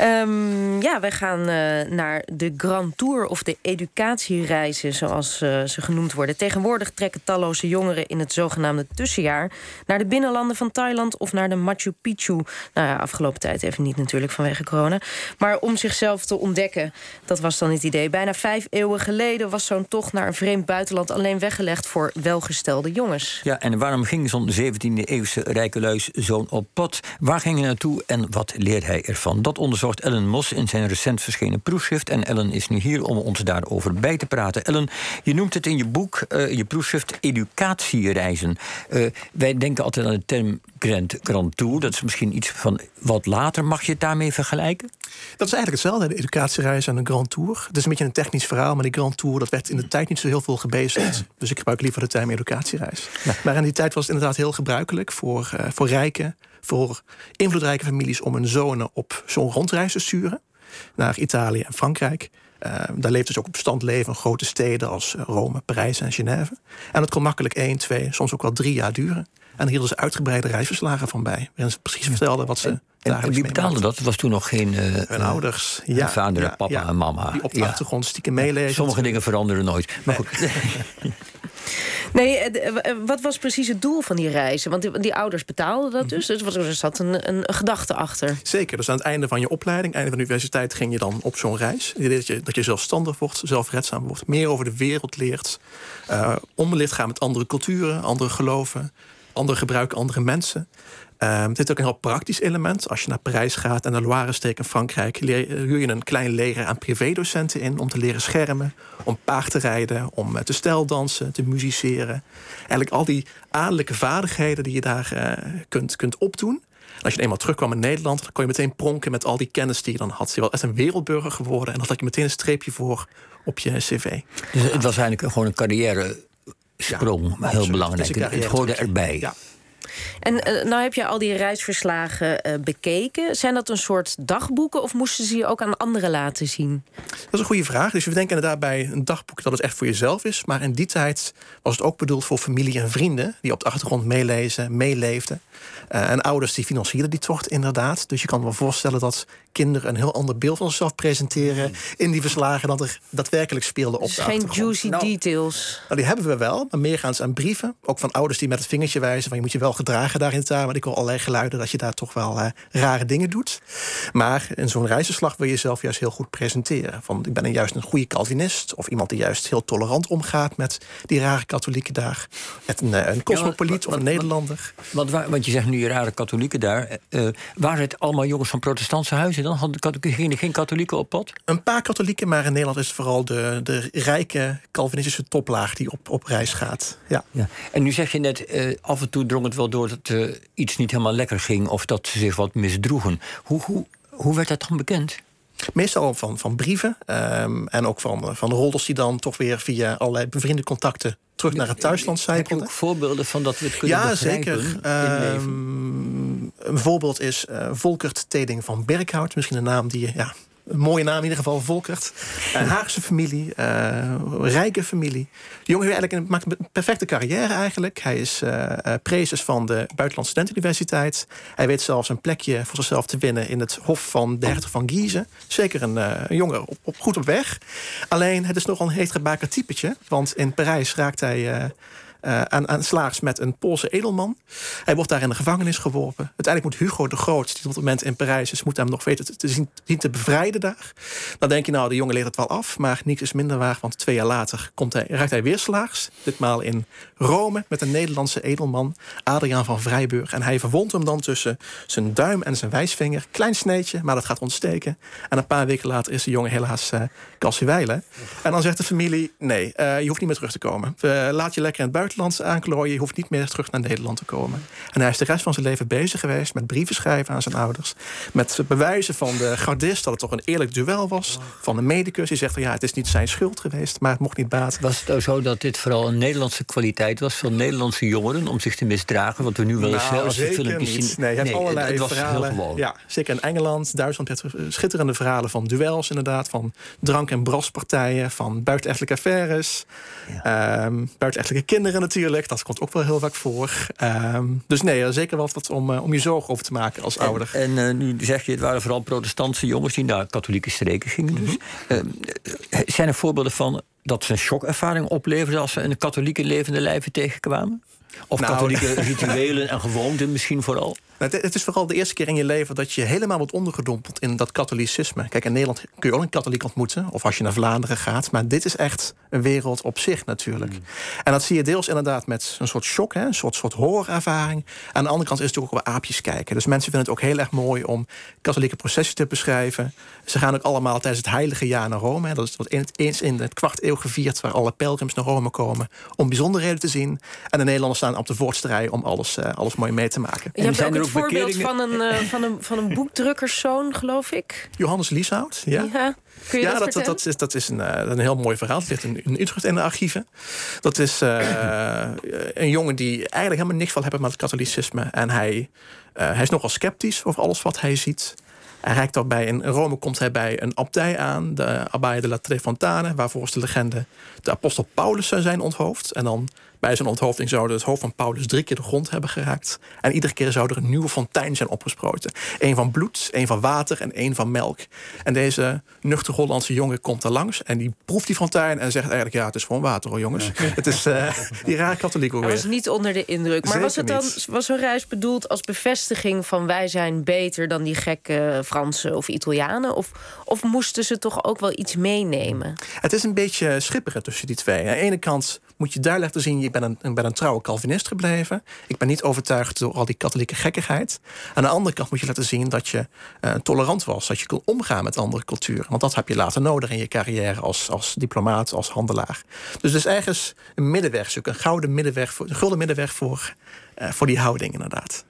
Um, ja, wij gaan uh, naar de Grand Tour of de educatiereizen, zoals uh, ze genoemd worden. Tegenwoordig trekken talloze jongeren in het zogenaamde tussenjaar naar de binnenlanden van Thailand of naar de Machu Picchu. Nou ja, afgelopen tijd even niet natuurlijk vanwege corona. Maar om zichzelf te ontdekken, dat was dan het idee. Bijna vijf eeuwen geleden was zo'n tocht naar een vreemd buitenland alleen weggelegd voor welgestelde jongens. Ja, en waarom ging zo'n 17e-eeuwse rijkeluis zo'n op pad? Waar ging hij naartoe en wat leert hij ervan? Dat onderzoek onderzocht Ellen Mos in zijn recent verschenen proefschrift. En Ellen is nu hier om ons daarover bij te praten. Ellen, je noemt het in je boek, uh, je proefschrift, educatiereizen. Uh, wij denken altijd aan de term Grand, Grand Tour. Dat is misschien iets van wat later. Mag je het daarmee vergelijken? Dat is eigenlijk hetzelfde, de educatiereis en een Grand Tour. Het is een beetje een technisch verhaal, maar die Grand Tour... dat werd in de tijd niet zo heel veel gebezigd. Dus ik gebruik liever de term educatiereis. Ja. Maar in die tijd was het inderdaad heel gebruikelijk voor, uh, voor rijken voor invloedrijke families om hun zonen op zo'n rondreis te sturen naar Italië en Frankrijk. Uh, daar leefden ze ook op stand leven in grote steden als Rome, Parijs en Genève. En dat kon makkelijk één, twee, soms ook wel drie jaar duren. En daar hielden ze uitgebreide reisverslagen van bij. Waarin ze precies vertelden wat ze. En, en wie betaalde dat? Het was toen nog geen. Uh, Hun ouders. Ja, vader, ja, papa ja, en mama. Die op de achtergrond stiekem meelezen. Sommige dingen veranderen nooit. Maar goed. Nee, eh, wat was precies het doel van die reizen? Want die, die ouders betaalden dat dus. Dus er zat een, een, gedachte achter. Zeker. Dus aan het einde van je opleiding, einde van de universiteit, ging je dan op zo'n reis. Dat je, dat je zelfstandig wordt, zelfredzaam wordt, meer over de wereld leert. Uh, gaan met andere culturen, andere geloven, andere gebruiken, andere mensen. Um, dit is ook een heel praktisch element. Als je naar Parijs gaat en de Loire-streek in Frankrijk, huur je een klein leger aan privédocenten in om te leren schermen, om paard te rijden, om te steldansen, te musiceren. Eigenlijk al die adellijke vaardigheden die je daar uh, kunt, kunt opdoen. En als je eenmaal terugkwam in Nederland, dan kon je meteen pronken met al die kennis die je dan had. Je was echt een wereldburger geworden en dan had je meteen een streepje voor op je cv. Dus het was eigenlijk gewoon een carrière sprong, ja, heel belangrijk. Het hoorde erbij. Ja. En uh, nou heb je al die reisverslagen uh, bekeken. Zijn dat een soort dagboeken of moesten ze je ook aan anderen laten zien? Dat is een goede vraag. Dus we denken inderdaad bij een dagboek dat het echt voor jezelf is. Maar in die tijd was het ook bedoeld voor familie en vrienden... die op de achtergrond meelezen, meeleefden. Uh, en ouders die financierden die tocht inderdaad. Dus je kan wel voorstellen dat kinderen een heel ander beeld van zichzelf presenteren... in die verslagen dan er daadwerkelijk speelde op dus de geen juicy nou, details? Nou, die hebben we wel, maar meer gaan ze aan brieven. Ook van ouders die met het vingertje wijzen... van je moet je wel gedragen daar in. Want ik hoor allerlei geluiden dat je daar toch wel uh, rare dingen doet. Maar in zo'n reisverslag wil je jezelf juist heel goed presenteren. Van ik ben een juist een goede Calvinist... of iemand die juist heel tolerant omgaat met die rare katholieken daar. Met een, een cosmopoliet ja, of een Nederlander. Want, want je zegt nu rare katholieken daar. Uh, waren het allemaal jongens van protestantse huizen dan? Hadden gingen geen katholieken op pad? Een paar katholieken, maar in Nederland is het vooral de, de rijke Calvinistische toplaag die op, op reis gaat. Ja. ja. En nu zeg je net, uh, af en toe drong het wel door dat uh, iets niet helemaal lekker ging of dat ze zich wat misdroegen. Hoe, hoe, hoe werd dat dan bekend? Meestal van, van brieven um, en ook van, van rollers die dan toch weer via allerlei bevriende contacten terug naar het thuisland zijpelen. Heb je ook voorbeelden van dat we het kunnen ja, zeker. Um, een voorbeeld is uh, Volkert Teding van Berkhout. Misschien een naam die je ja, een mooie naam in ieder geval, Volkert. Een Haagse familie, uh, rijke familie. De jongen eigenlijk maakt een perfecte carrière eigenlijk. Hij is uh, prezes van de Buitenlandse Studentenuniversiteit. Hij weet zelfs een plekje voor zichzelf te winnen... in het hof van de hertog van Giezen. Zeker een, uh, een jongen op, op, goed op weg. Alleen, het is nogal een heetgebakerd typetje. Want in Parijs raakt hij uh, aan, slaags met een Poolse edelman. Hij wordt daar in de gevangenis geworpen. Uiteindelijk moet Hugo de Groot, die op het moment in Parijs is, moet hem nog weten te, te, zien, te bevrijden daar. Dan denk je, nou, de jongen leert het wel af, maar niks is minder waar, want twee jaar later komt hij, raakt hij weer slaags. Ditmaal in Rome met een Nederlandse edelman, Adriaan van Vrijburg. En hij verwondt hem dan tussen zijn duim en zijn wijsvinger. Klein sneetje, maar dat gaat ontsteken. En een paar weken later is de jongen helaas uh, En dan zegt de familie, nee, uh, je hoeft niet meer terug te komen. Laat je lekker in het buitenland buitenland aanklooien. Je hoeft niet meer terug naar Nederland te komen. En hij is de rest van zijn leven bezig geweest met brieven schrijven aan zijn ouders. Met bewijzen van de gardist dat het toch een eerlijk duel was. Van de medicus die zegt van ja, het is niet zijn schuld geweest, maar het mocht niet baten. Was het zo dat dit vooral een Nederlandse kwaliteit was van Nederlandse jongeren om zich te misdragen? Wat we nu wel eens nou, als filmpjes zien. Nee, je hebt allerlei het, verhalen. Ja, zeker in Engeland, Duitsland je schitterende verhalen van duels inderdaad. Van drank- en braspartijen, van buitenechtelijke affaires. Ja. Um, buitenechtelijke kinderen natuurlijk, dat komt ook wel heel vaak voor. Ehm, dus nee, zeker wel wat om, om je zorgen over te maken als ouder. En, nu zeg je, het waren vooral protestantse jongens die naar katholieke streken gingen. Dus. Mhm. zijn er voorbeelden van dat ze een shockervaring opleverden als ze een katholieke levende lijven tegenkwamen? Of nou, katholieke rituelen en gewoonten misschien vooral? Het, is vooral de eerste keer in je leven dat je helemaal wordt ondergedompeld in dat katholicisme. Kijk, in Nederland kun je ook een katholiek ontmoeten, of als je naar Vlaanderen gaat. Maar dit is echt een wereld op zich natuurlijk. Mm. En dat zie je deels inderdaad met een soort shock, hè, een soort, soort horrorervaring. Aan de andere kant is het natuurlijk ook wel aapjes kijken. Dus mensen vinden het ook heel erg mooi om katholieke processen te beschrijven. Ze gaan ook allemaal tijdens het heilige jaar naar Rome. Hè. Dat is wat eens in het kwart eeuw gevierd, waar alle pelgrims naar Rome komen om bijzonderheden te zien. En de Nederlanders staan op de voorste rij om alles, uh, alles mooi mee te maken. Je en zijn er ook voorbeeld van een, uh, van, een, van een boekdrukkerszoon, geloof ik. Johannes Lieshout, ja. ja. Kun je ja, dat, dat, dat, is, dat is een, uh, een heel mooi verhaal. Het ligt in, in Utrecht in de archieven. Dat is uh, een jongen die eigenlijk helemaal niks van hebben met het katholicisme. En hij, hij is nogal sceptisch over alles wat hij ziet. Hij reikt daarbij, in Rome komt hij bij een abdij aan, de Abbaye de la Trefontane, waar volgens de legende de apostel Paulus zou zijn onthoofd. En dan bij zijn onthoofding zou het hoofd van Paulus drie keer de grond hebben geraakt. En iedere keer zou er een nieuwe fontein zijn opgesproten. Eén van bloed, één van water en één van melk. En deze nuchter Hollandse jongen komt er langs en die proeft die fontein en zegt eigenlijk: ja, het is gewoon water hoor, jongens. Het is uh, die raar katholiek ook Hij was niet onder de indruk. Maar was het dan was zo'n reis bedoeld als bevestiging van wij zijn beter dan die gekke Fransen of Italianen? Of, of moesten ze toch ook wel iets meenemen? Het is een beetje schipperen tussen die twee. Aan de ene kant moet je duidelijk laten zien: ik ben een, ben een trouwe Calvinist gebleven. Ik ben niet overtuigd door al die katholieke gekkigheid. Aan de andere kant moet je laten zien dat je uh, tolerant was, dat je kon omgaan met andere culturen. Want dat heb je later nodig in je carrière als, als diplomaat, als handelaar. Dus is ergens een middenweg zoeken, een gouden middenweg voor, een gulden middenweg voor, uh, voor die houding, inderdaad.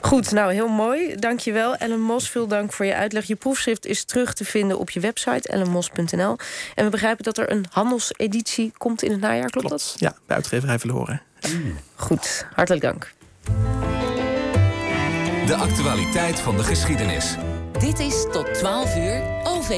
Goed, nou heel mooi. Dankjewel. Ellen Mos, veel dank voor je uitleg. Je proefschrift is terug te vinden op je website ellenmos.nl. En we begrijpen dat er een handelseditie komt in het najaar, klopt, klopt. dat? Ja, bij uitgeverij Verloren. Mm. Goed, hartelijk dank. De actualiteit van de geschiedenis. Dit is tot 12 uur OVT.